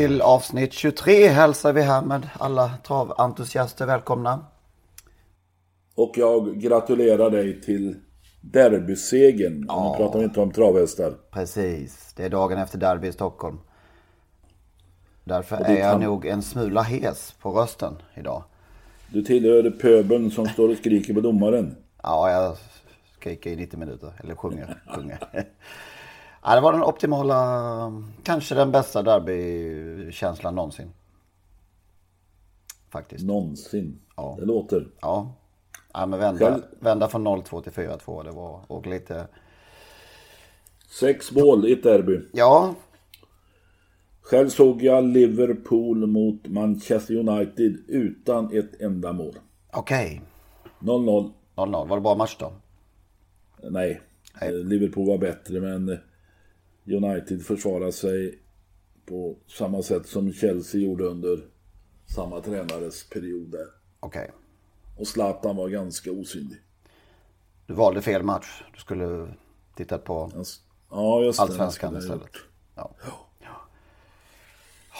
Till avsnitt 23 hälsar vi härmed alla traventusiaster välkomna. Och jag gratulerar dig till derbysegern. Nu pratar vi inte om travhästar. Precis, det är dagen efter derby i Stockholm. Därför är jag kan- nog en smula hes på rösten idag. Du tillhör pöbeln som står och skriker på domaren. Ja, jag skriker i 90 minuter, eller sjunger. sjunger. Ja, det var den optimala, kanske den bästa derbykänslan någonsin. Faktiskt. Någonsin. Ja. Det låter. Ja. ja men vända, Själv- vända från 0-2 till 4-2. Det var och lite... Sex mål i ett derby. Ja, Själv såg jag Liverpool mot Manchester United utan ett enda mål. okej. 0-0. 0-0. Var det bra match då? Nej. Eh, Liverpool var bättre men United försvarade sig på samma sätt som Chelsea gjorde under samma tränares period där. Okej. Och Zlatan var ganska osynlig. Du valde fel match. Du skulle tittat på Ja, just. Allsvenskan istället. gjort. Ja.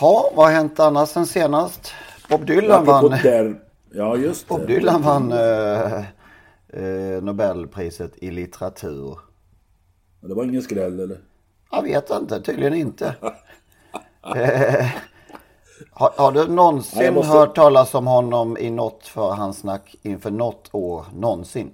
Ja, vad har hänt annars sen senast? Bob Dylan vann, där, ja, just Bob det. Dylan vann eh, eh, Nobelpriset i litteratur. Men Det var ingen skräll eller? Jag vet inte, tydligen inte. eh, har, har du någonsin måste- hört talas om honom i något förhandssnack inför något år någonsin?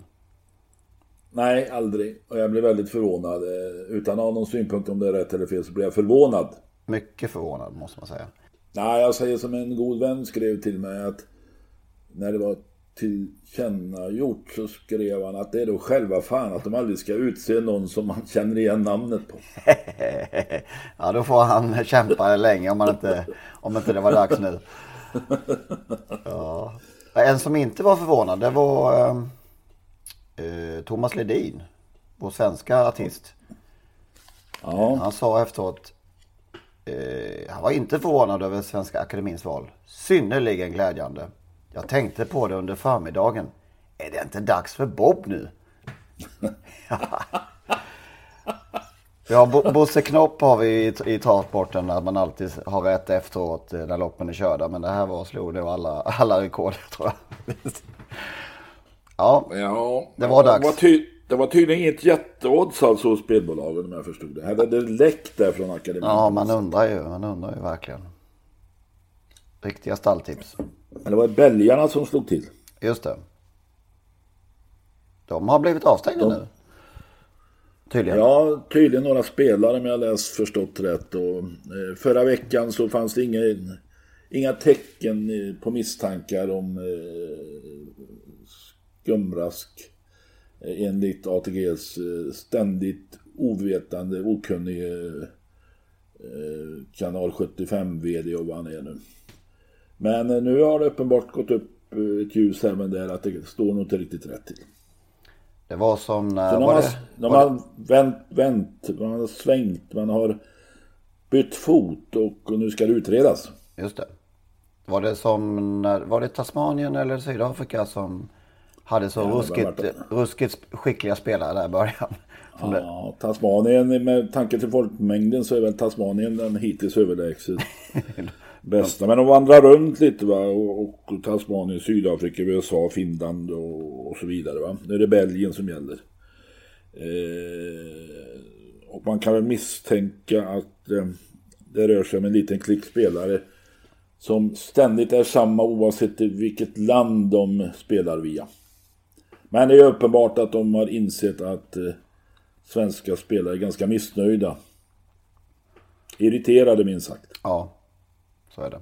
Nej, aldrig. Och jag blev väldigt förvånad. Eh, Utan att ha någon synpunkt om det är rätt eller fel så blev jag förvånad. Mycket förvånad måste man säga. Nej, jag säger som en god vän skrev till mig att när det var tillkännagjort så skrev han att det är då själva fan att de aldrig ska utse någon som man känner igen namnet på. ja, då får han kämpa länge om, han inte, om inte det var dags nu. Ja. En som inte var förvånad, det var eh, eh, Thomas Ledin. Vår svenska artist. Ja, Han sa efteråt, eh, han var inte förvånad över Svenska Akademins val. Synnerligen glädjande. Jag tänkte på det under förmiddagen. Är det inte dags för Bob nu? Ja, Bo- Bosse Knopp har vi i, i travsporten att man alltid har rätt efteråt eh, när loppen är körda. Men det här var slog nog alla, alla rekord tror jag. Ja, ja Det var dags. Det var, ty- det var tydligen inget jätteodds alltså hos spelbolagen om jag förstod det. Hade det läckt där från akademin? ja man undrar ju, man undrar ju verkligen. Riktiga stalltips. Var det belgarna som slog till? Just det. De har blivit avstängda nu. Tydligen. Ja, tydligen några spelare om jag läst förstått rätt. Och, eh, förra veckan så fanns det inga, inga tecken på misstankar om eh, skumrask. Eh, enligt ATGs eh, ständigt ovetande, okunnig eh, kanal 75 vd och vad han är nu. Men eh, nu har det uppenbart gått upp eh, ett ljus även där att det står nog inte riktigt rätt till. Det var som när... Så de var har, det, det, har vänt, vänt, man har svängt, man har bytt fot och, nu ska det utredas. just det. Var det som när... Var det Tasmanien eller Sydafrika som hade så Ja, ruskigt, ruskigt skickliga spelare där i början? Som det, Ja, Tasmanien, med tanke till folkmängden så är väl Tasmanien den hittills överlägset bästa. Men de vandrar runt lite va och, och Tasmanien, Sydafrika, USA, Finland och, och så vidare va. Nu är det Belgien som gäller. Eh, och man kan väl misstänka att eh, det rör sig om en liten klick spelare som ständigt är samma oavsett vilket land de spelar via. Men det är uppenbart att de har insett att eh, svenska spelare är ganska missnöjda. Irriterade minst sagt. Ja, så är det.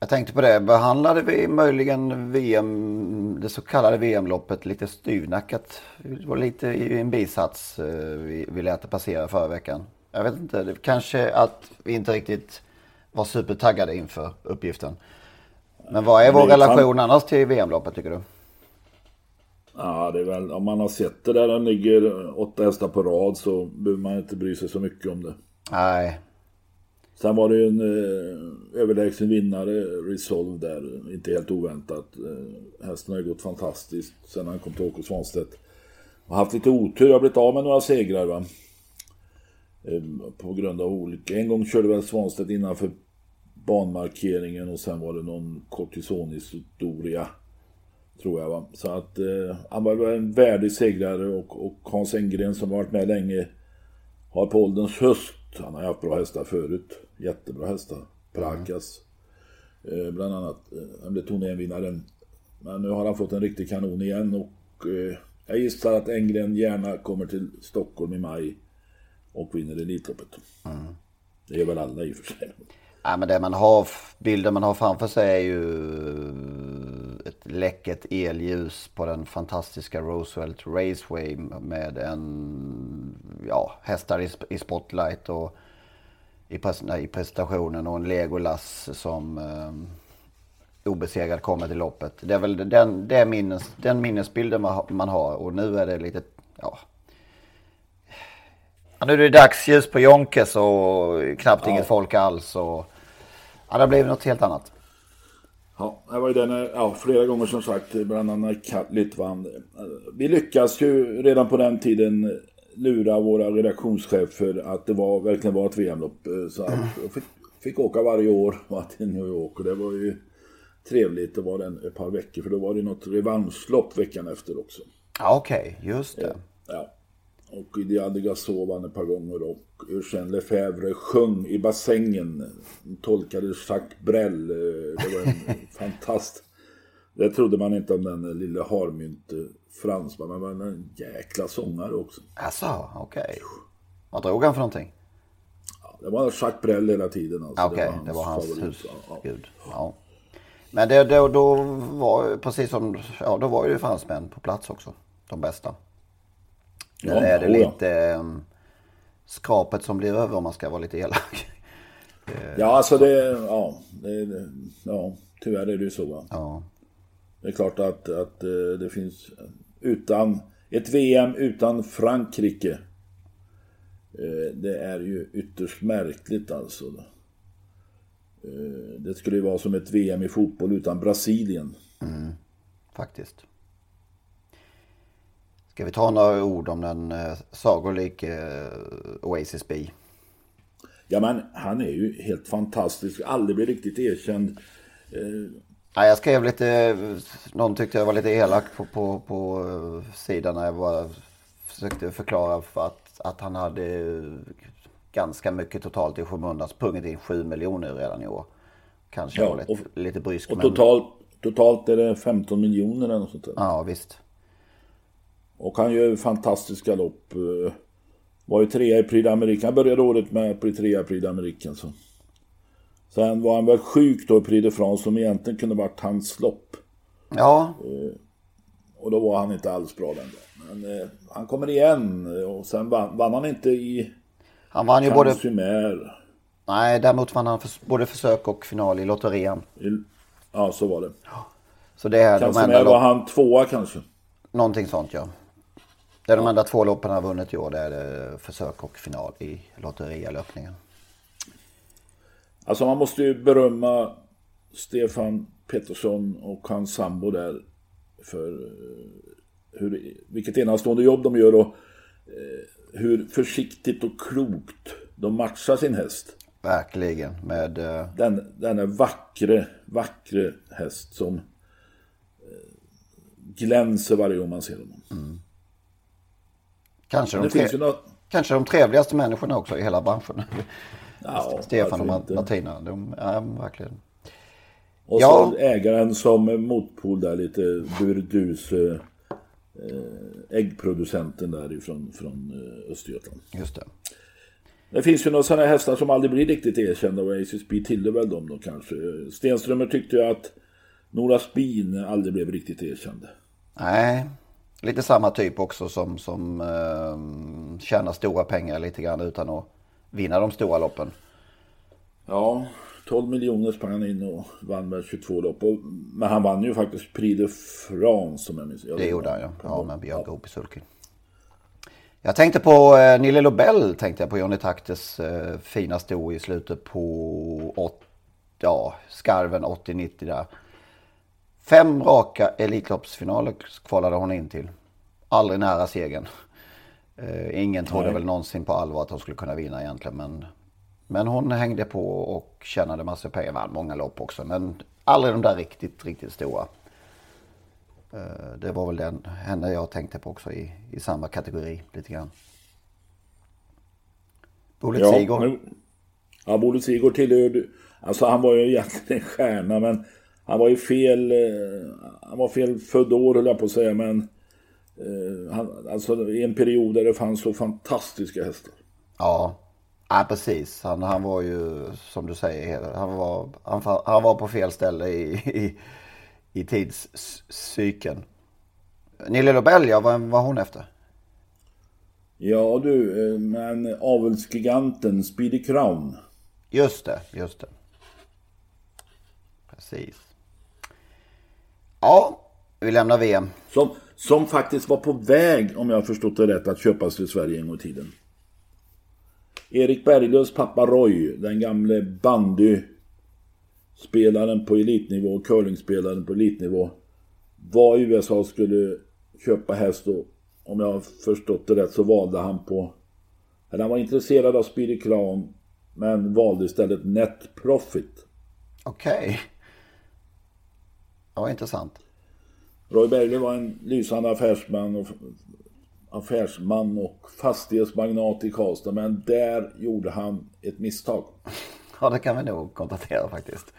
Jag tänkte på det, behandlade vi möjligen VM, det så kallade VM-loppet lite styvnackat? Det var lite i en bisats eh, vi, vi lät det passera förra veckan. Jag vet inte, det kanske att vi inte riktigt var supertaggade inför uppgiften. Men vad är vår relation annars till VM-loppet tycker du? Ja, det är väl, om man har sett det där den ligger åtta hästar på rad så behöver man inte bry sig så mycket om det. Nej. Sen var det ju en eh, överlägsen vinnare, Resolve där, inte helt oväntat. Eh, hästen har ju gått fantastiskt sen han kom till Åke Svanstedt. Har haft lite otur, har blivit av med några segrar va. Eh, på grund av olika, en gång körde väl Svanstedt innanför banmarkeringen och sen var det någon kortisonhistoria. Tror jag va. Så att eh, han var en värdig segrare och, och Hans Engren som varit med länge har på ålderns höst, han har haft bra hästar förut, jättebra hästar. Prakas. Mm. Eh, bland annat, eh, han blev turneringsvinnaren. Men nu har han fått en riktig kanon igen och eh, jag gissar att Enggren gärna kommer till Stockholm i maj och vinner Elitloppet. Mm. Det är väl alla i och för sig. Ja, men det man har, bilden man har framför sig är ju ett läcket elljus på den fantastiska Roosevelt Raceway med en, ja, hästar i, i spotlight och i, nej, i presentationen och en Legolas som eh, obesegrad kommer till loppet. Det är väl den, det minnes, den minnesbilden man har och nu är det lite, ja. Nu är det dagsljus på Jonkes och knappt ja. inget folk alls. Och, Ja, det blev något helt annat. Ja, det var ju den, ja, flera gånger som sagt, bland annat Litvan. Vi lyckas ju redan på den tiden lura våra redaktionschefer att det var, verkligen var ett VM-lopp. Så att jag fick, fick åka varje år till New York och det var ju trevligt. Det var den ett par veckor för då var det något revanschlopp veckan efter också. Ja, Okej, okay, just det. Ja. Och Diane Gasol vann ett par gånger och Eugène Lefebvre sjöng i bassängen. Tolkade Jacques Brel. Eh, det var en fantast. Det trodde man inte om den lille harmynt fransman. Men var en jäkla sångare också. Alltså, okej. Okay. Vad drog han för någonting? Ja, det var Jacques Brel hela tiden. Alltså. Okej, okay, det var hans, det husgud. Ja. ja. Men det, då, då var precis som, ja då var ju fransmän på plats också. De bästa. Ja, Eller är det lite um, skrapet som blir över om man ska vara lite elak? ja, alltså det, ja, det, ja, tyvärr är det ju så. Ja. Det är klart att, att eh, det finns utan ett VM utan Frankrike. Eh, det är ju ytterst märkligt alltså. Eh, det skulle ju vara som ett VM i fotboll utan Brasilien. Mm, faktiskt. Ska vi ta några ord om den eh, sagolike eh, Oasis B? Ja men han är ju helt fantastisk. Aldrig blivit riktigt erkänd. Eh... Ja, jag skrev lite, någon tyckte jag var lite elak på, på, på eh, sidan när jag bara försökte förklara för att, att han hade ganska mycket totalt i skymundan. Sprungit in 7 miljoner redan i år. Kanske ja, var lite, och, lite brysk. Och totalt, men... totalt är det 15 miljoner eller något sånt där. Ja visst. Och han gör fantastiska lopp. Eh, var ju trea i Prix d'Amérique. Han började året med att bli trea i Prix d'Amérique. Alltså. Sen var han väl sjuk då i Prix de France som egentligen kunde varit hans lopp. Ja. Eh, och då var han inte alls bra den dagen. Men eh, han kommer igen och sen vann, vann han inte i Han vann ju både... Sumer. Nej, däremot vann han för, både försök och final i lotterian. Ja, så var det. Ja. Så det är de enda var han tvåa kanske. Någonting sånt ja. Det är de enda två loppen han har vunnit i år. Det är det försök och final i lotterialöpningen. Alltså man måste ju berömma Stefan Pettersson och hans sambo där. För eh, hur, vilket enastående jobb de gör och eh, hur försiktigt och klokt de matchar sin häst. Verkligen. Med, uh... den, den är vackre, vackre häst som glänser varje gång man ser honom. Mm. Kanske, de tre... något... Kanske de trevligaste människorna också i hela branschen. Ja, Stefan och Martina. De, ja, verkligen. Och ja. så ägaren som motpol där lite burdus. Eh, eh, äggproducenten därifrån från eh, Östergötland. Just det. Det finns ju några sådana hästar som aldrig blir riktigt erkända och ACSB tillhör väl dem då kanske. Stenströmer tyckte jag att Nora Spin aldrig blev riktigt erkänd. Nej, lite samma typ också som, som eh, tjänar stora pengar lite grann utan att vinna de stora loppen. Ja, 12 miljoner sprang han in och vann med 22 lopp. Och, men han vann ju faktiskt Prix de France som jag minns. Det gjorde han ja. Ja, med Björn i sulky. Jag tänkte på eh, Nille Lobel, tänkte jag på Johnny Taktes eh, fina sto i slutet på åt, ja, skarven 80-90 där. Fem raka Elitloppsfinaler kvalade hon in till. Aldrig nära segern. Eh, ingen trodde Nej. väl någonsin på allvar att hon skulle kunna vinna egentligen. Men, men hon hängde på och tjänade massor pengar. Vann många lopp också. Men aldrig de där riktigt, riktigt stora. Eh, det var väl den, henne jag tänkte på också i, i samma kategori lite grann. Bolet ja, Sigurd. Ja, Bolet Sigurd tillhör Alltså han var ju egentligen en stjärna men han var ju fel, eh, han var fel född år höll jag på att säga men han, alltså i en period där det fanns så fantastiska hästar. Ja, ja precis. Han, han var ju som du säger, han var, han, han var på fel ställe i, i, i tidscykeln. Nille Lobel, ja, vad var hon efter? Ja du, eh, men avelsgiganten Speedy Crown. Just det, just det. Precis. Ja, vi lämnar VM. Som, som faktiskt var på väg, om jag har förstått det rätt, att köpas till Sverige en gång i tiden. Erik Berglöfs pappa Roy, den gamle bandyspelaren på elitnivå och curlingspelaren på elitnivå, var i USA och skulle köpa häst och om jag har förstått det rätt så valde han på... Eller han var intresserad av Speedy Crown men valde istället Net Profit. Okej. Okay. Ja, intressant. Roy Berglund var en lysande affärsman och, affärsman och fastighetsmagnat i Karlstad. Men där gjorde han ett misstag. Ja, det kan vi nog konstatera faktiskt.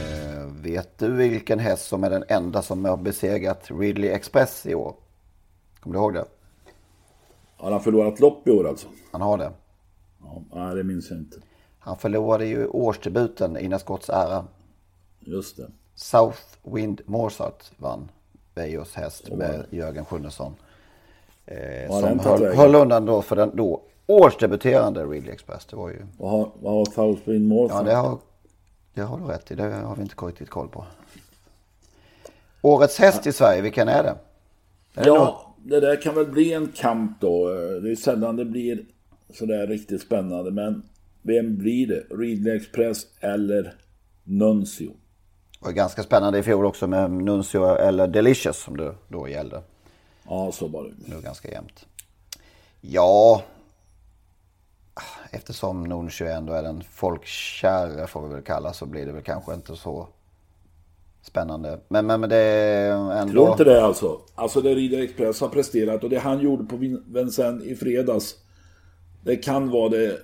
Eh, vet du vilken häst som är den enda som har besegrat Ridley Express i år? Kommer du ihåg det? Har han förlorat lopp i år alltså? Han har det. Ja, det minns jag inte. Han förlorade ju årsdebuten i Scotts ära. Just det. Southwind Mozart vann Beijos häst oh. med Jörgen Sjunnesson. Eh, som höll, höll, undan då för den då årsdebuterande Ridley Express. Det var ju... Vad har, vad har Southwind Mozart? Ja, det har, det har du rätt i. Det har vi inte riktigt koll på. Årets häst i Sverige, vilken är det? Är ja, det, det där kan väl bli en kamp då. Det är sällan det blir sådär riktigt spännande. Men vem blir det? Ridley Express eller Nuncio? Var ganska spännande i fjol också med Nuncio eller Delicious som det då gällde. Ja, så var det. Nu ganska jämnt. Ja, eftersom Nuncio ändå är den folkkäre får vi väl kalla så blir det väl kanske inte så spännande. Men, men, men det är ändå... Tror inte det alltså. Alltså det Ridder Express har presterat och det han gjorde på Vincennes i fredags. Det kan vara det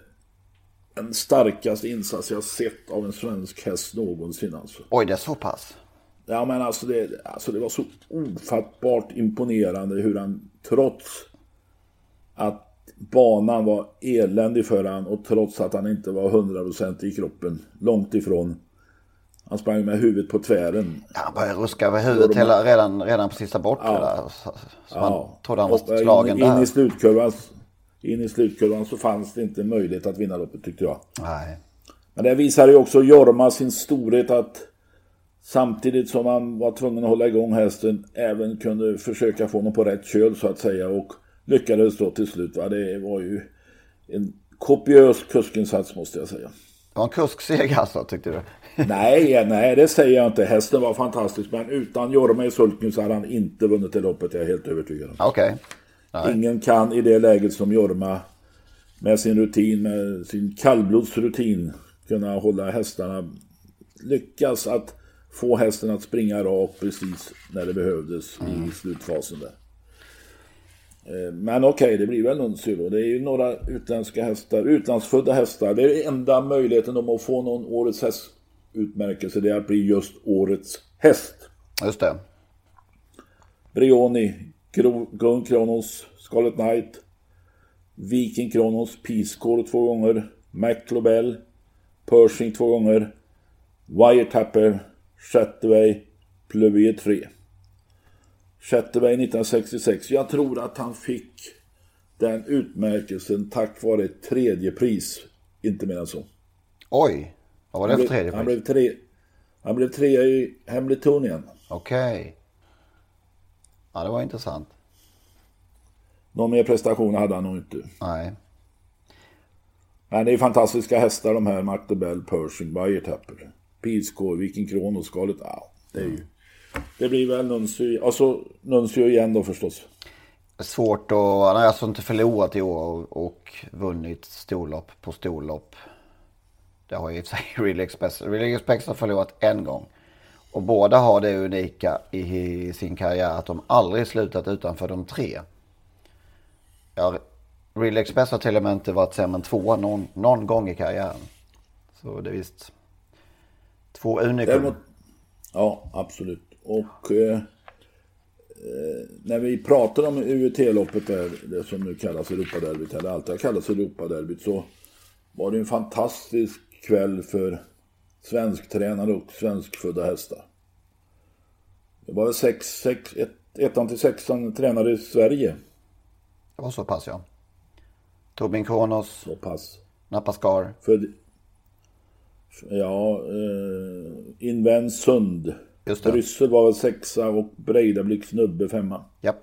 den starkaste insats jag sett av en svensk häst någonsin alltså. Oj, det är så pass? Ja, men alltså det, alltså det var så ofattbart imponerande hur han trots att banan var eländig för han och trots att han inte var 100% i kroppen, långt ifrån. Han sprang med huvudet på tvären. Ja, han började ruska över huvudet hela, redan, redan på sista bort. Ja. Där. Så, så ja. man trodde han var slagen in, där. In i slutkurvan in i slutkurvan så fanns det inte möjlighet att vinna loppet tyckte jag. Nej. Men det visar ju också Jorma sin storhet att samtidigt som han var tvungen att hålla igång hästen även kunde försöka få honom på rätt köl så att säga och lyckades då till slut. Va? Det var ju en kopiös kuskinsats måste jag säga. Det var en kuskseger alltså tyckte du? nej, nej det säger jag inte. Hästen var fantastisk men utan Jorma i sulken så hade han inte vunnit det loppet. Jag är helt övertygad om. Okej. Okay. Nej. Ingen kan i det läget som Jorma med sin rutin, med sin kallblodsrutin kunna hålla hästarna, lyckas att få hästen att springa rakt precis när det behövdes mm. i slutfasen där. Eh, men okej, okay, det blir väl Nuncio. Det är ju några utländska hästar, utlandsfödda hästar. Det är enda möjligheten de att få någon årets hästutmärkelse, det är att bli just årets häst. Just det. Brioni, Gun Kronos, Scarlet Knight, Viking Kronos, Peacecore två gånger, McLobel, Pershing två gånger, Wiretapper, Shatterway, Pleuvier 3. Shatterway 1966. Jag tror att han fick den utmärkelsen tack vare ett tredje pris. Inte mer än så. Oj, vad var det Han för blev, tredje han pris? blev, tre, han blev trea i Hamiltonien. Okej. Ja, det var intressant. Någon mer prestation hade han nog inte. Nej. Men det är fantastiska hästar de här. Magdebell, Pershing, Wiretapper. Peacecore, Viking Kronos, Scarlet. Ja, det är ju... Det blir väl Nuncio, alltså Nuncio igen då förstås. Svårt att, han har alltså inte förlorat i år och, vunnit storlopp på storlopp. Det har ju i och för sig Really Express. Really Express har förlorat en gång. Och båda har det unika i sin karriär att de aldrig slutat utanför de tre. Ja, Really Express har till och med inte varit sämre än tvåa någon, någon gång i karriären. Så det är visst två unika. Däremot, ja, absolut. Och eh, eh, när vi pratar om UET-loppet där, det som nu kallas Europaderbyt, eller alltid har kallats Europaderbyt, så var det en fantastisk kväll för svensktränare och svenskfödda hästar. Det var väl sex, sex, ett, ettan till sexan tränare i Sverige. Det var så pass ja. Tobin Kronos, Så pass. Napascar. För, ja, eh, Sund. Just det. Bryssel var väl sexa och Breidablik snubbe femma. Japp.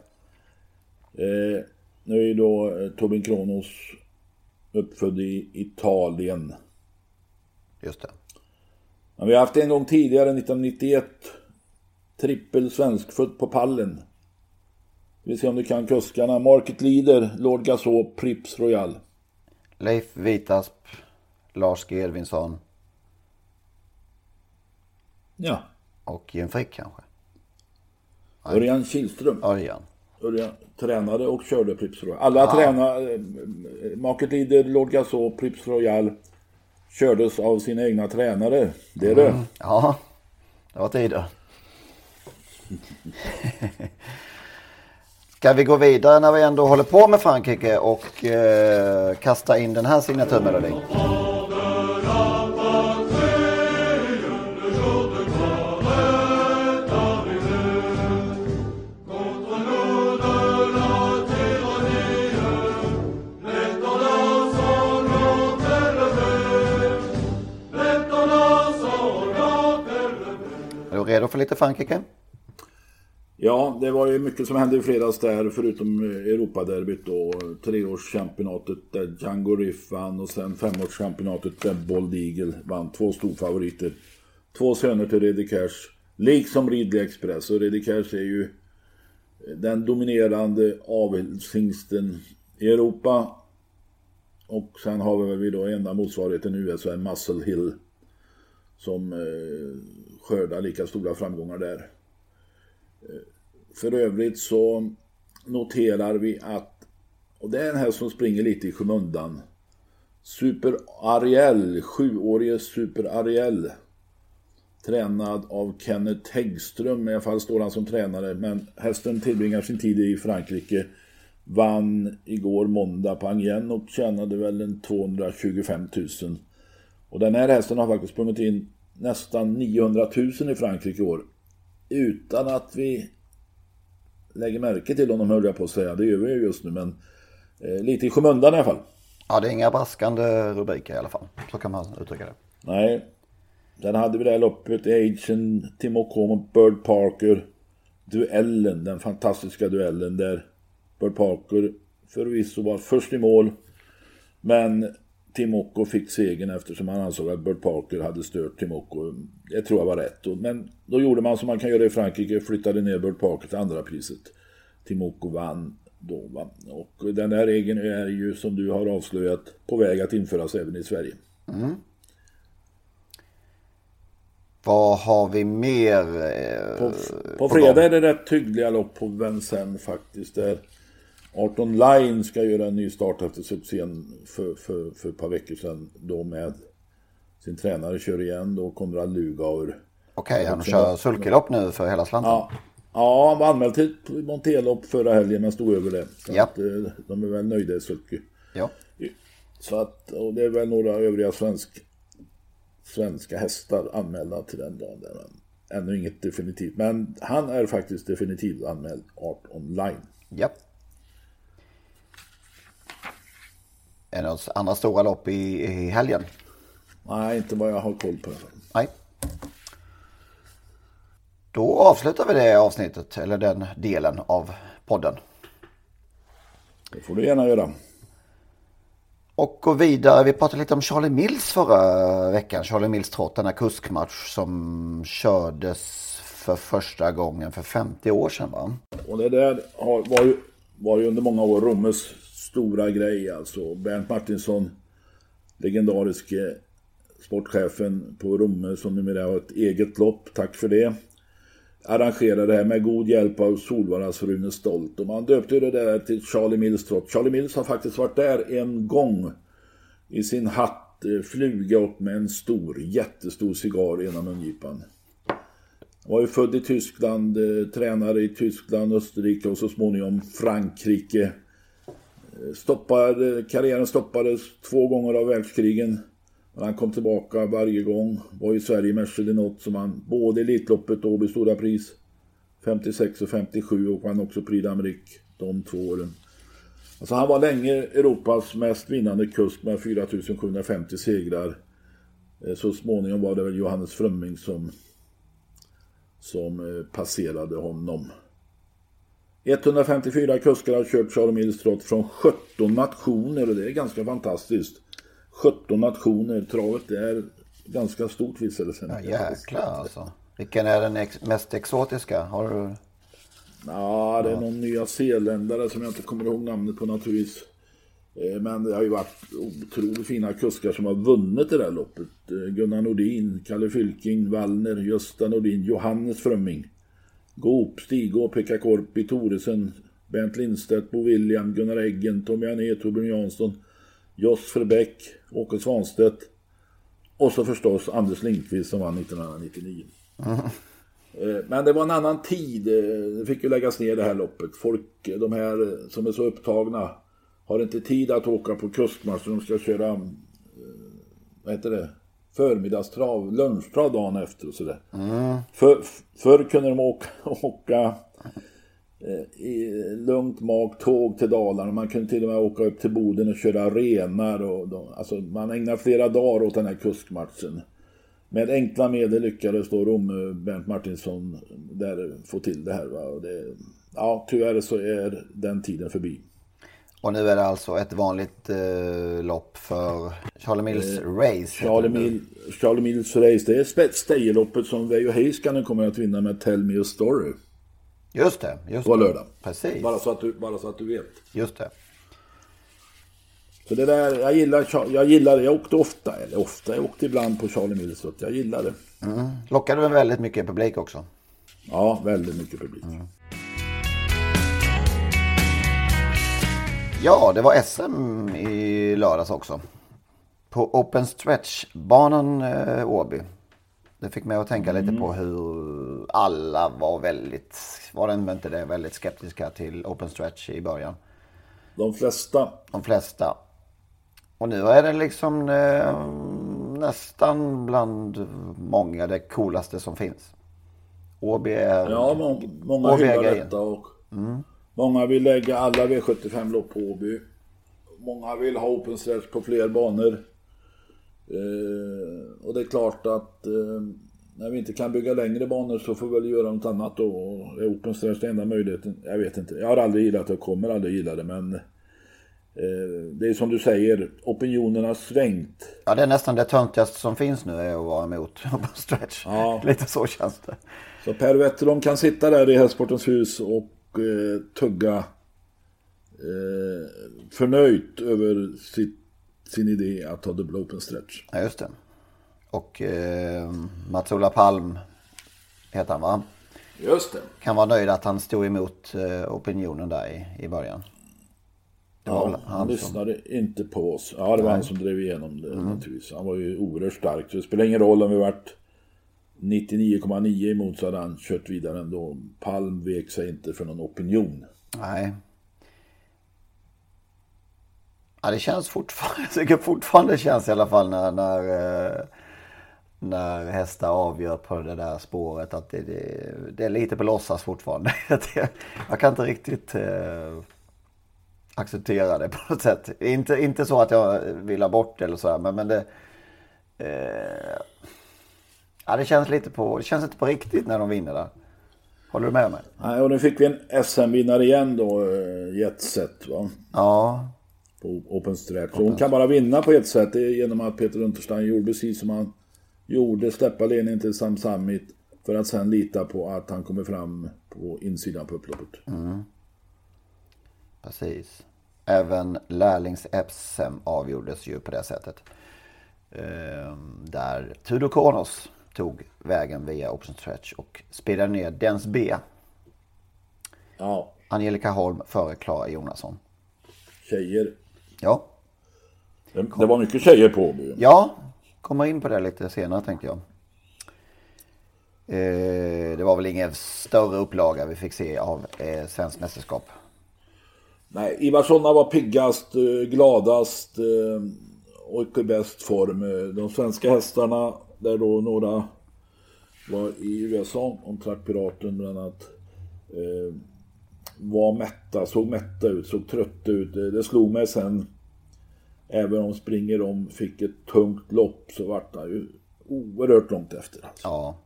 Eh, nu är då eh, Tobin Kronos uppfödd i Italien. Just det. Men vi har haft en gång tidigare, 1991, trippel svenskfödd på pallen. Vi vill se om du kan kuskarna. Market Leader, Lord Gasol, Prips Royal. Leif Vitasp, Lars G. Edvinsson Ja. och Jim Frick kanske. Örjan Kihlström. Örjan. Örjan tränade och körde Prips Royal. Alla tränade, eh, Market Leader, Lord Gasol, Prips Royal kördes av sina egna tränare. Det är det. Ja, det var tider. Ska vi gå vidare när vi ändå håller på med Frankrike och eh, kasta in den här signaturmelodin? Redo för lite Frankrike? Ja, det var ju mycket som hände i fredags där, förutom Europaderbyt då. Treårschampionatet där Django Riff vann och sen femårschampionatet där Bold Eagle vann. Två storfavoriter. Två söner till Reddy Cash. Liksom Ridley Express. Och Reddy Cash är ju den dominerande avelshingsten i Europa. Och sen har vi då enda motsvarigheten i USA, Muscle Hill. Som eh, skördar lika stora framgångar där. Eh, för övrigt så noterar vi att, och det är en häst som springer lite i skymundan. Super Ariel, sjuårige Super Ariel. Tränad av Kenneth Häggström, i alla fall står han som tränare. Men hästen tillbringar sin tid i Frankrike. Vann igår måndag på Angien och tjänade väl en 225 000. Och den här hästen har faktiskt sprungit in nästan 900 000 i Frankrike i år. Utan att vi lägger märke till honom höll jag på att säga. Det gör vi ju just nu men eh, lite i skymundan i alla fall. Ja, det är inga braskande rubriker i alla fall. Så kan man uttrycka det. Nej. Sen hade vi det här loppet, Agent, Timoko mot Bird Parker. Duellen, den fantastiska duellen där Bird Parker förvisso var först i mål. Men Timoko fick segern eftersom han ansåg att Bird Parker hade stört Timoko. Det tror jag var rätt. Men då gjorde man som man kan göra i Frankrike, flyttade ner Bird Parker till andra priset. Timoko vann då. Va? Och den här regeln är ju som du har avslöjat på väg att införas även i Sverige. Vad har vi mer? eh, På, på på fredag är det rätt hyggliga lopp på Vincennes faktiskt. Där 18 Line ska göra en ny start efter succén för, för, för ett par veckor sedan. Då med sin tränare kör igen då Konrad Lugauer. Okej, okay, han kör sulkelopp nu för hela slanten? Ja. Ja, han var anmäld till Montelopp förra helgen men stod över det. Så ja. att, eh, de är väl nöjda i sulke. Ja. Så att, och det är väl några övriga svensk, svenska hästar anmälda till den dagen. Där, ännu inget definitivt. Men han är faktiskt definitivt anmäld Art Online. Ja. Är det några andra stora lopp i, i helgen? Nej, inte vad jag har koll på. Nej. Då avslutar vi det avsnittet, eller den delen av podden. Det får du gärna göra. Och gå vidare. Vi pratade lite om Charlie Mills förra veckan. Charlie Mills trott, denna kuskmatch som kördes för första gången för 50 år sedan va? Och det där var ju, var ju under många år Rommes stora grej alltså. Bernt Martinsson, legendariske eh, sportchefen på Romme som numera har ett eget lopp, tack för det. Arrangerade det här med god hjälp av Solvaras Rune Stolt. Och man döpte det där till Charlie Mills trott. Charlie Mills har faktiskt varit där en gång i sin hatt, eh, fluga upp med en stor, jättestor cigarr genom mungipan. Var ju född i Tyskland, eh, tränare i Tyskland, Österrike och så småningom Frankrike. Stoppade, karriären stoppades två gånger av världskrigen. Men han kom tillbaka varje gång. Var i Sverige med något som han både Elitloppet och Åby Stora Pris 56 och 57 och han också Prix d'Amérique de två åren. Alltså han var länge Europas mest vinnande kusk med 4750 segrar. Eh, så småningom var det väl Johannes Frömming som, som eh, passerade honom. 154 kuskar har kört Charlie Mills trott från 17 nationer och det är ganska fantastiskt. 17 nationer. Travet är ganska stort visade det sig. Ja, jäklar alltså. Vilken är den ex mest exotiska? Har du? Ja, det är någon nya zeeländare som jag inte kommer ihåg namnet på naturligtvis. Eh, men det har ju varit otroligt fina kuskar som har vunnit det där loppet. Eh, Gunnar Nordin, Kalle Fylking, Wallner, Gösta Nordin, Johannes Frömming. Goop, Stigå, Pekka Korpi, Toresen, Bernt Lindstedt, Bo William, Gunnar Eggen, Tommy Ané, Torbjörn Jansson, Joss Förbäck, Åke Svanstedt och så förstås Anders Lindqvist som vann 1999. Mm. Men det var en annan tid. Eh, det fick ju läggas ner det här loppet. Folk, de här som är så upptagna har inte tid att åka på kustmatch. De ska köra, eh, vad heter det, förmiddagstrav, lunchtrav dagen efter och sådär. Mm. För, förr kunde de åka, åka Eh, i lugnt mak tåg till Dalarna. Man kunde till och med åka upp till Boden och köra renar. Och då, alltså man ägnade flera dagar åt den här kuskmatchen. Med enkla medel lyckades då Rom, Bernt Martinsson där få till det här. Va? Det, ja, tyvärr så är den tiden förbi. Och nu är det alltså ett vanligt eh, lopp för Charlie Mills eh, Race? Charlie, Mill, Charlie Mills Race, det är spetsstejerloppet som Veijo Heiskanen kommer att vinna med Tell Me A Story. Just det. Just på lördag. Precis. Bara så, att du, bara så att du vet. Just det. Så det där, jag gillar, jag gillar jag åkte ofta, eller ofta, jag åkte ibland på Charlie Mills, jag gillar det. Mm. Lockade du väldigt mycket publik också? Ja, väldigt mycket publik. Mm. Ja, det var SM i lördags också. På Open Stretch-banan eh, Åby. Det fick mig att tänka mm. lite på hur alla var väldigt, var det inte det, väldigt skeptiska till open stretch i början. De flesta. De flesta. Och nu är det liksom eh, nästan bland många det coolaste som finns. Åby är... Ja, må många hyllar detta och mm. Många vill lägga alla V75-lopp på Åby. Många vill ha open stretch på fler banor. Eh, och det är klart att eh, när vi inte kan bygga längre banor så får vi väl göra något annat då. Och är open stretch den enda möjligheten? Jag vet inte. Jag har aldrig gillat det och kommer aldrig gilla det men eh, det är som du säger, opinionen har svängt. Ja, det är nästan det töntigaste som finns nu är att vara emot open stretch. Ja. Lite så känns det. Så Per Wetterholm kan sitta där i Hästsportens hus och eh, tugga eh, förnöjt över sitt sin idé att ta dubbla open stretch. Ja, just det. Och eh, Mats-Ola Palm heter han va? Just det. Kan vara nöjd att han stod emot eh, opinionen där i, i början. ja, han, han lyssnade som... inte på oss. Ja, det var Nej. han som drev igenom det mm. naturligtvis. Han var ju oerhört stark. Så det spelar ingen roll om vi varit 99,9 emot så hade han kört vidare ändå. Palm vek sig inte för någon opinion. Nej. Ja, det känns fortfarande, jag tycker fortfarande det känns i alla fall när, när, eh, när hästar avgör på det där spåret att det, det, det är lite på låtsas fortfarande. jag kan inte riktigt eh, acceptera det på något sätt. Inte, inte så att jag vill ha bort det eller så här, men, men det... Eh, ja, det känns lite på, det känns inte på riktigt när de vinner där. Håller du med mig? Nej, och nu fick vi en SM-vinnare igen då, eh, Jetset va? Ja. På Open Stretch. Så hon kan bara vinna på ett sätt, genom att Peter Unterstein gjorde precis som han gjorde, släppa ledningen till Sam Summit för att sen lita på att han kommer fram på insidan på upploppet. Mm. Precis. Även lärlings-SM avgjordes ju på det sättet. Ehm, där Tudor Kronos tog vägen via Open Stretch och spelade ner Dens B. Ja. Angelica Holm före Klara Jonasson. Tjejer. Ja. Det, det var mycket tjejer på Åby. Ja, kommer in på det lite senare tänkte jag. Eh, det var väl ingen större upplaga vi fick se av eh, svenskt mästerskap. Nej, Ivarsonna var piggast, eh, gladast och i bäst form. De svenska hästarna, där då några var i USA, om Trackpiraten bland annat, var mätta, såg mätta ut, såg trötta ut. Det slog mig sen, även om Springer om fick ett tungt lopp så vart han ju oerhört långt efter. Alltså. Ja.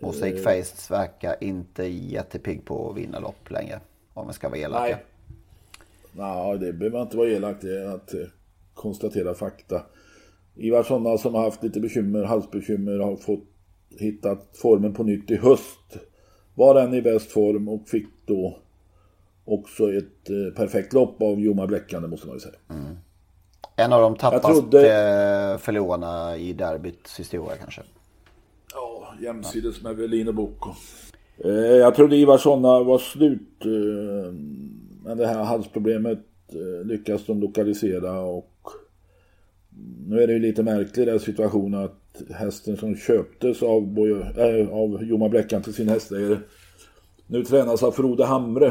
Mosaic Face verkar inte jättepigg på att vinna lopp längre. Om vi ska vara elaka. Nej. Nej, det behöver man inte vara elak. Det är att konstatera fakta. Ivar sådana som har haft lite bekymmer, halsbekymmer, har fått hittat formen på nytt i höst. Var den i bäst form och fick då också ett eh, perfekt lopp av Joma Bläckande måste man ju säga. Mm. En av de tappaste trodde... förlorarna i derbyts historia kanske. Ja, jämsides med Velin och Boko. Eh, jag trodde Ivar Sonna var slut. Eh, men det här halsproblemet eh, lyckas de lokalisera och nu är det ju lite märklig den situationen att hästen som köptes av, Bojo, äh, av Joma Bläckan till sin hästägare nu tränas av Frode Hamre.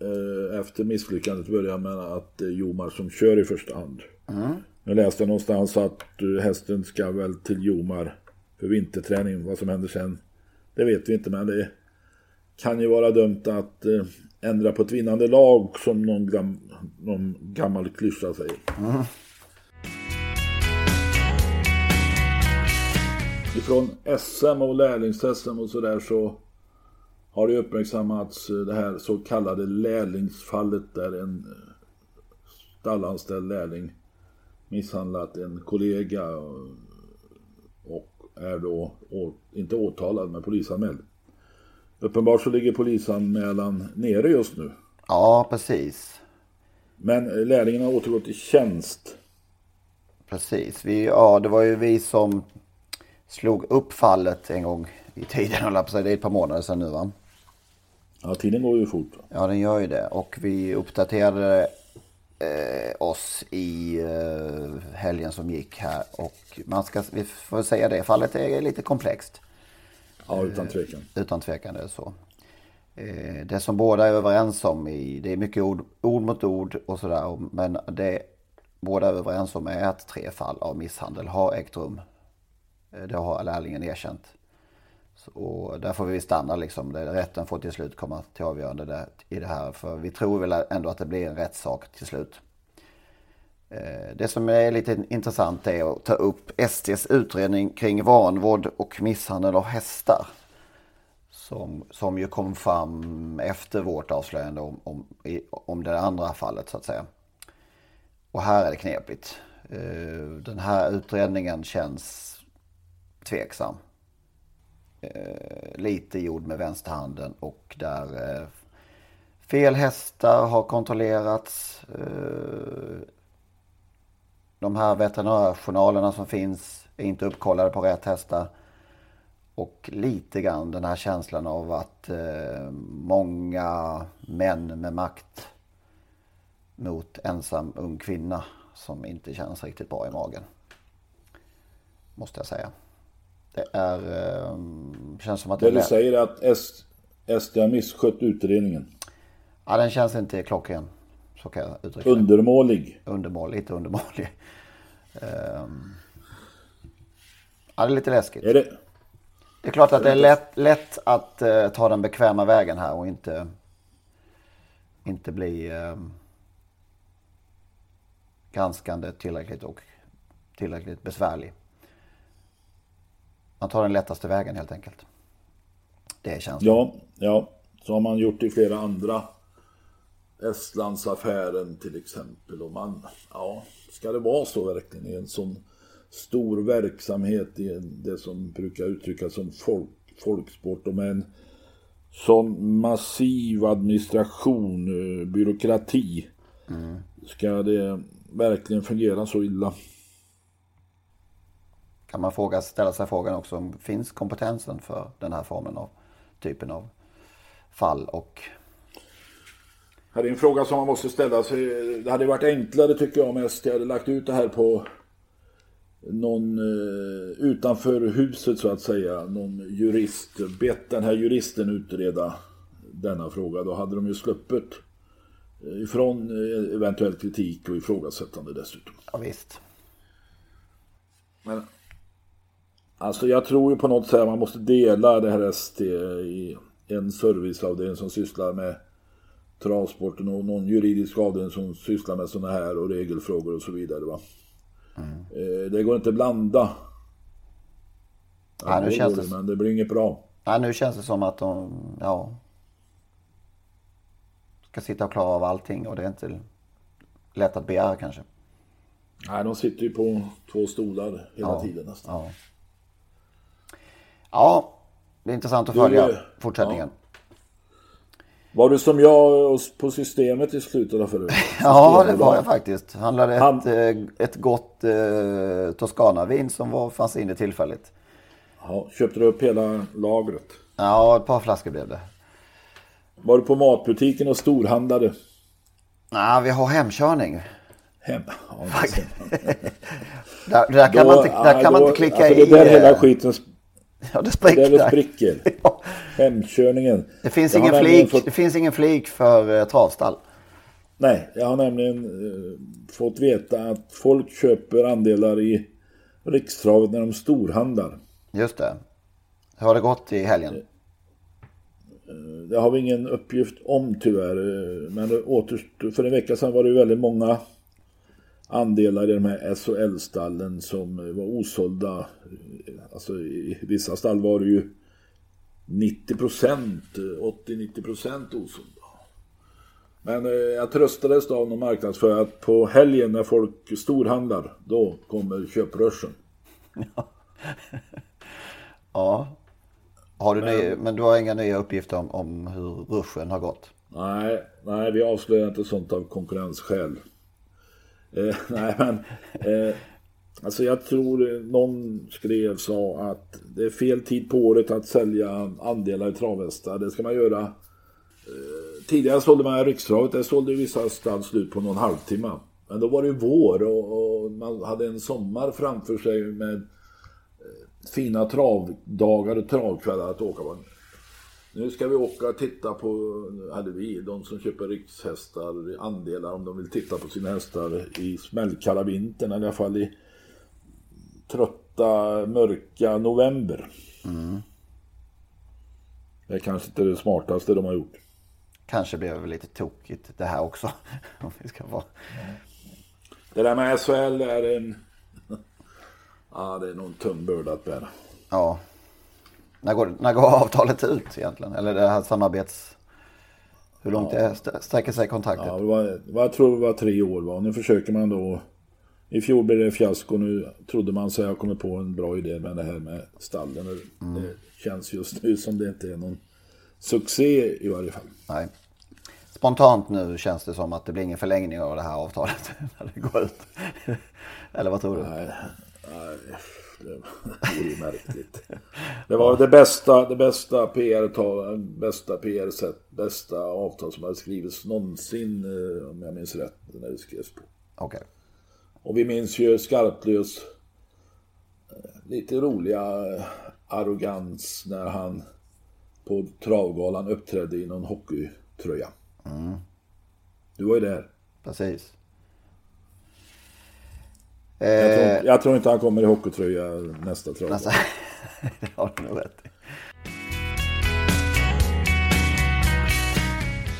Äh, efter misslyckandet börjar med att det är Jomar som kör i första hand. Mm. Jag läste någonstans att hästen ska väl till Jomar för vinterträning. Vad som händer sen det vet vi inte men det kan ju vara dumt att eh, ändra på ett vinnande lag som någon, gam, någon gammal klyscha säger. Mm. Ifrån SM och lärlings-SM och sådär så har det uppmärksammats eh, det här så kallade lärlingsfallet där en eh, stallanställd lärling misshandlat en kollega och är då inte åtalad men polisanmäld. Uppenbart så ligger polisanmälan nere just nu. Ja, precis. Men lärlingen har återgått i tjänst. Precis. Vi, ja, det var ju vi som slog upp fallet en gång i tiden. Det är ett par månader sedan nu va? Ja, tiden går ju fort. Ja, den gör ju det. Och vi uppdaterade eh, oss i eh, helgen som gick här. Och man ska, vi får säga det, fallet är lite komplext. Ja, utan tvekan. Eh, utan tvekan är det så. Eh, det som båda är överens om, i, det är mycket ord, ord mot ord och sådär. Men det båda är överens om är att tre fall av misshandel har ägt rum. Eh, det har lärlingen erkänt. Och där får vi stanna liksom. Rätten får till slut komma till avgörande där, i det här. För vi tror väl ändå att det blir en rättssak till slut. Eh, det som är lite intressant är att ta upp STs utredning kring vanvård och misshandel av hästar. Som, som ju kom fram efter vårt avslöjande om, om, om det andra fallet så att säga. Och här är det knepigt. Eh, den här utredningen känns tveksam eh, lite gjord med vänsterhanden och där eh, fel hästar har kontrollerats. Eh, de här veterinärjournalerna som finns är inte uppkollade på rätt hästar. Och lite grann den här känslan av att eh, många män med makt mot ensam ung kvinna som inte känns riktigt bra i magen. Måste jag säga. Det är, eh, känns som att det det du säger är att S- SD har misskött utredningen. Ja, den känns inte klockren. Så kan jag uttrycka. Undermålig. Undermålig, lite undermålig. Ehm. Ja, det är lite läskigt. Är det? Det är klart att det är lätt, lätt att eh, ta den bekväma vägen här och inte, inte bli eh, granskande tillräckligt och tillräckligt besvärlig. Man tar den lättaste vägen helt enkelt. Det känns Ja, ja. Så har man gjort i flera andra. Estlandsaffären till exempel. Och man, ja, ska det vara så verkligen i en sån stor verksamhet i det som brukar uttryckas som folk, folksport och med en sån massiv administration, eh, byråkrati. Ska det verkligen fungera så illa? Kan man fråga, ställa sig frågan också om finns kompetensen för den här formen av typen av fall och Här är en fråga som man måste ställa sig. Det hade varit enklare tycker jag om SD hade lagt ut det här på någon eh, utanför huset så att säga. Någon jurist. Bett den här juristen utreda denna fråga. Då hade de ju sluppit eh, ifrån eh, eventuell kritik och ifrågasättande dessutom. ja, visst. Men alltså jag tror ju på något sätt att man måste dela det här ST i en serviceavdelning som sysslar med travsporten och någon juridisk avdelning som sysslar med sådana här och regelfrågor och så vidare. Va? Eh, Det går inte att blanda. Ja, nu det känns det- Men det blir inget bra. Ja, nu känns det som att de ja, ska sitta och klara av allting och det är inte lätt att begära kanske. Nej, de sitter ju på två stolar hela Ja, tiden nästan. Ja. Ja, det är intressant att följa eh, fortsättningen. Var du som jag på systemet i slutet av förra Ja, det var jag faktiskt. Handlade Han- ett, eh, ett gott eh, Toscana-vin som var, fanns inne tillfälligt. Ja, köpte du upp hela lagret? Ja, ett par flaskor blev det. Var du på matbutiken och storhandlade? Nej, vi har hemkörning. Hem. Ja, det man. Där, där kan, Då- man, inte, där ja, kan man då- inte klicka alltså, i... Det där hela eh, skiten Ja, det det spricker. där spricker. Ja. Hemkörningen. Det finns, Jag ingen flik, Fått, det finns ingen flik för eh, travstall. nej, jag har nämligen eh, fått veta att folk köper andelar i Rikstravet när de storhandlar. Just det. Hur har det gått i helgen? Det har vi ingen uppgift om tyvärr. eh, Men det återstår, för en vecka sedan var det väldigt många andelar i de här SHL-stallen som var osålda. Alltså i vissa stall var det ju 90 procent, 80-90 procent osålda. Men eh, jag tröstades då av någon marknadsförare att på helgen när folk storhandlar, då kommer köprushen. Ja. Har du ny, men du har inga nya uppgifter om, om hur ruschen har gått? Nej, nej, vi avslöjar inte sånt av konkurrensskäl. Eh, nej, men eh, alltså jag tror någon skrev sa att det är fel tid på året att sälja andelar i travhästar. Det ska man göra. Eh, tidigare sålde man i Rikstravet, där sålde vissa stall slut på någon halvtimme. Men då var det ju vår och, och man hade en sommar framför sig med eh, fina travdagar och travkvällar att åka på. Nu ska vi åka och titta på, hade vi, de som köper rikshästar, andelar om de vill titta på sina hästar i smällkalla vintern, eller i alla fall i trötta, mörka november. Det är kanske inte det smartaste de har gjort. Kanske blev det lite tokigt det här också. Om vi ska vara... Det där med SHL är en... Ja, det är nog en tung börda att bära. Ja. När går, när går avtalet ut egentligen? Eller det här samarbets... Hur långt det st- sträcker sig kontraktet? Ja, det var, jag tror det var tre år va. Nu försöker man då. I fjol blev det fiasko. Nu trodde man sig ha kommit på en bra idé med det här med stallen. Det känns just nu som det inte är någon succé i varje fall. Nej. Spontant nu känns det som att det blir ingen förlängning av det här avtalet när det går ut. Eller vad tror du? Nej, nej, det vore ju märkligt. Det var det bästa, det bästa PR-tal, bästa PR-sätt, bästa avtal som hade skrivits någonsin, eh, om jag minns rätt, när det skrevs på. Okej. Och vi minns ju Skarplös lite roliga arrogans när han på travgalan uppträdde i någon hockeytröja. Mm. Du var ju där. Precis. Jag tror, eh, jag tror, inte han kommer i hockeytröja nästa travgala. Nästa... det har du nog rätt i.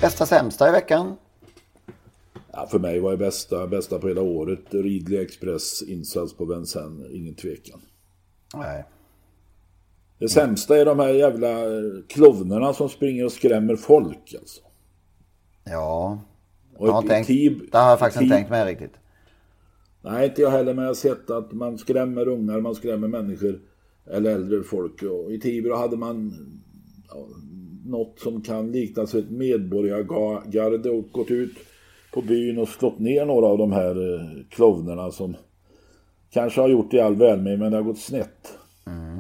Bästa sämsta i veckan? Ja, för mig var det bästa, bästa på hela året Ridley Express insats på Vincennes, ingen tvekan. Nej. Det sämsta är de här jävla klovnerna som springer och skrämmer folk alltså. Ja. Och jag har tänkt, det har jag faktiskt inte tänkt med riktigt. Nej, inte jag heller, men jag har sett att man skrämmer ungar, man skrämmer människor eller äldre folk. Och I Tibro hade man ja, något som kan liknas vid ett medborgargarde och gått ut på byn och slått ner några av de här eh, klovnerna som kanske har gjort det i all välmening men det har gått snett. Mm.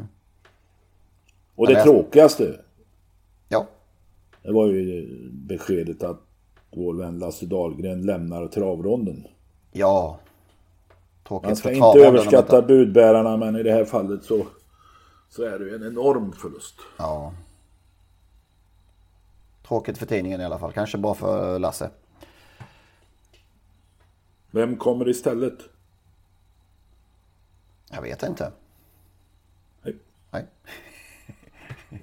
Och det, det tråkigaste. Ja. Det var ju beskedet att vår vän Lasse Dahlgren lämnar travronden. Ja. Tråkigt Man ska inte överskatta budbärarna men i det här fallet så, så är det en enorm förlust. Ja. Tråkigt för tidningen i alla fall. Kanske bra för Lasse. Vem kommer istället? Jag vet inte. Nej. Nej.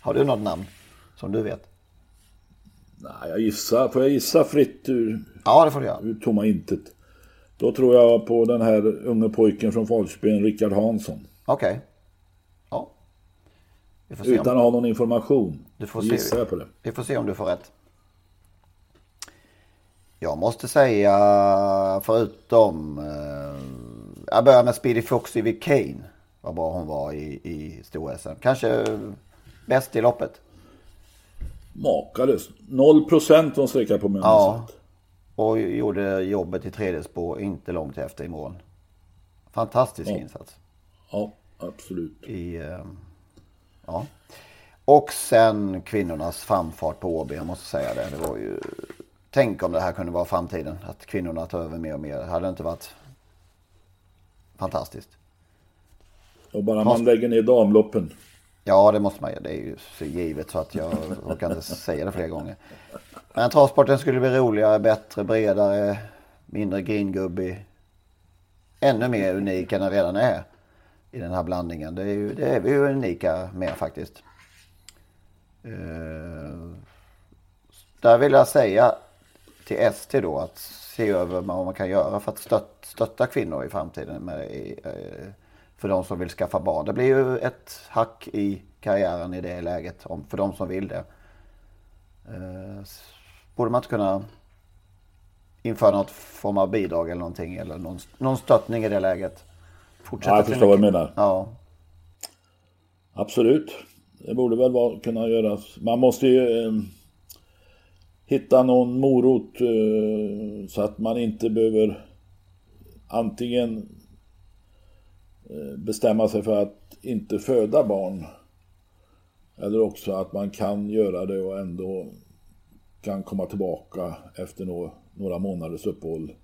Har du något namn som du vet? Nej, jag gissar. Får jag gissa fritt ur, ja, det får du göra. ur tomma intet? Då tror jag på den här unge pojken från Falköping, Rickard Hansson. Okej. Okay. Ja. Utan att ha någon information. Du får se. Jag på det. Vi får se om du får rätt. Jag måste säga förutom... Eh, jag börjar med Speedy Foxy vid Kane. Vad bra hon var i, i stor-SM. Kanske bäst i loppet. Makalöst. Noll procent hon sträckade på mig. Ja. Och gjorde jobbet i tredje spår inte långt efter imorgon. Fantastisk ja. insats. Ja, absolut. I, eh, ja. Och sen kvinnornas framfart på Åby, jag måste säga det. Det var ju Tänk om det här kunde vara framtiden. Att kvinnorna tar över mer och mer. Det hade inte varit fantastiskt. Och bara man lägger ner damloppen. Ja, det måste man göra. Det är ju så givet så att jag orkar inte säga det fler gånger. Men travsporten skulle bli roligare, bättre, bredare, mindre gringubbig. Ännu mer unik än den redan är i den här blandningen. Det är, ju, det är vi ju unika med faktiskt. Uh, där vill jag säga till ST då att se över vad man kan göra för att stöt, stötta kvinnor i framtiden med, eh, för de som vill skaffa barn. Det blir ju ett hack i karriären i det läget för de som vill det. Eh, borde man inte kunna införa något form av bidrag eller någonting eller någon, någon stöttning i det läget? Fortsätta ja, jag förstår vad du menar. Ja. Absolut. Det borde väl vara, kunna göras. Man måste ju eh, hitta någon morot eh, så att man inte behöver antingen bestämma sig för att inte föda barn eller också att man kan göra det och ändå kan komma tillbaka efter några månaders uppehåll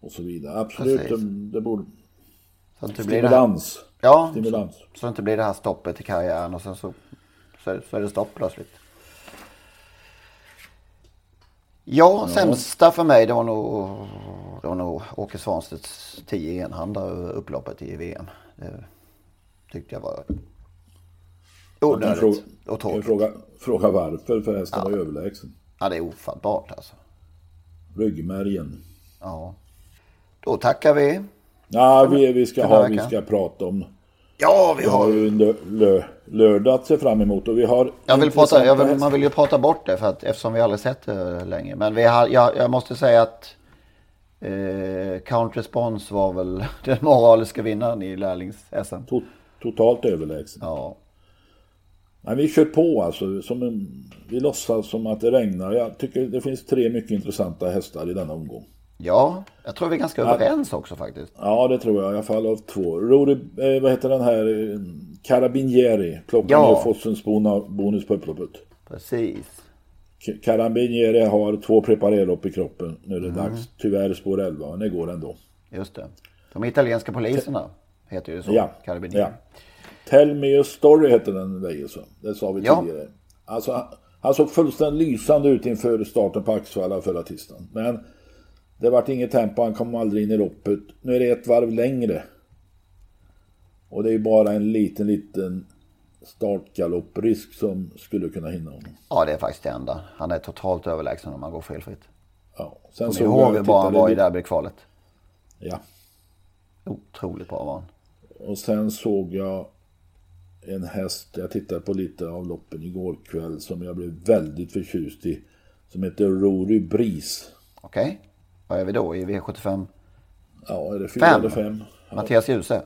och så vidare. Absolut, det, det borde... Så inte stimulans. Det här, ja, stimulans. Så, så inte blir det här stoppet i karriären och sen så, så, så är det stopp plötsligt. Ja, sämsta för mig det var nog, det var nog Åke Svanstedts 10 enhanda upploppet i VM. Det tyckte jag var onödigt och tråkigt. Fråga, fråga varför förresten ja. var överlägsen. Ja, det är ofattbart alltså. Ryggmärgen. Ja. Då tackar vi. Ja, vi, vi, ska, ha, vi ska prata om Ja, vi har... Ju lö, lördag att se fram emot och vi har... Jag vill prata, jag vill, man vill ju prata bort det för att, eftersom vi aldrig sett det länge. Men vi har, jag, jag måste säga att eh, Count Response var väl den moraliska vinnaren i lärlings-SM. To, totalt överlägsen. Ja. Nej, vi kör på alltså. Som en, vi låtsas som att det regnar. Jag tycker det finns tre mycket intressanta hästar i denna omgång. Ja, jag tror vi är ganska överens också faktiskt. Ja, det tror jag. I alla fall av två. Rory, eh, vad heter den här? Eh, Carabinieri. Plockar ja. ner Fossens bonus på upploppet. Precis. Carabinieri har två preparerlopp i kroppen. Nu är det mm. dags. Tyvärr spår 11, men det går ändå. Just det. De italienska poliserna. heter ju så. Ja, Carabinieri. ja. Tell me a story hette den så. Det sa vi Ja. tidigare. Alltså, han- såg fullständigt lysande ut inför starten på Axevalla förra tisdagen. Men det vart inget tempo, han kom aldrig in i loppet. Nu är det ett varv längre. Och det är ju bara en liten, liten startgalopprisk som skulle kunna hinna honom. Ja, det är faktiskt det enda. Han är totalt överlägsen om man går felfritt. Ja. Sen Kommer ihåg hur bra han var i derbykvalet? Ja. Otroligt bra var han. Och sen såg jag en häst, jag tittade på lite av loppen igår kväll som jag blev väldigt förtjust i. Som heter Rory Breeze. Okej, vad är vi då i V75? Ja, är det fyra Fem. eller fem? Ja, Mattias Djuse.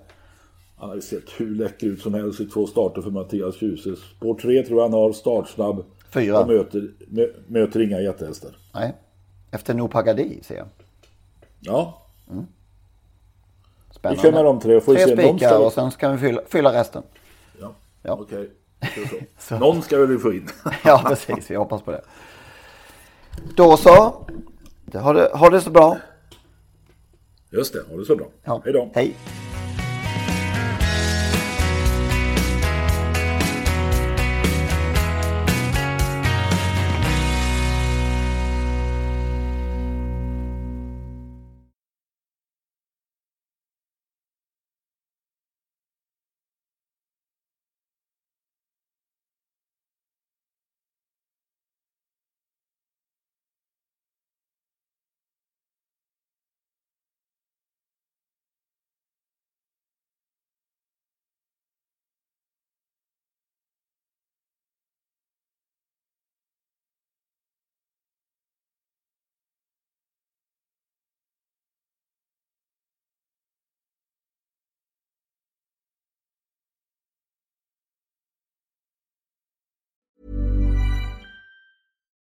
han har ju sett hur läcker ut som helst i två starter för Mattias Djuse. Spår tre tror jag han har, startsnabb. Fyra. Och möter, mö, möter inga jättehästar. Nej. Efter Nopagadi ser jag. Ja, Spännande. Vi kör med de tre och får tre spikar och sen ska vi fylla, fylla resten. ja. Ja. okej. Så. Någon ska väl vi få in. Ja, precis. Vi hoppas på det. Då så. Ha det, ha det så bra. Just det, ha det så bra. Ja. Hej då. Hej.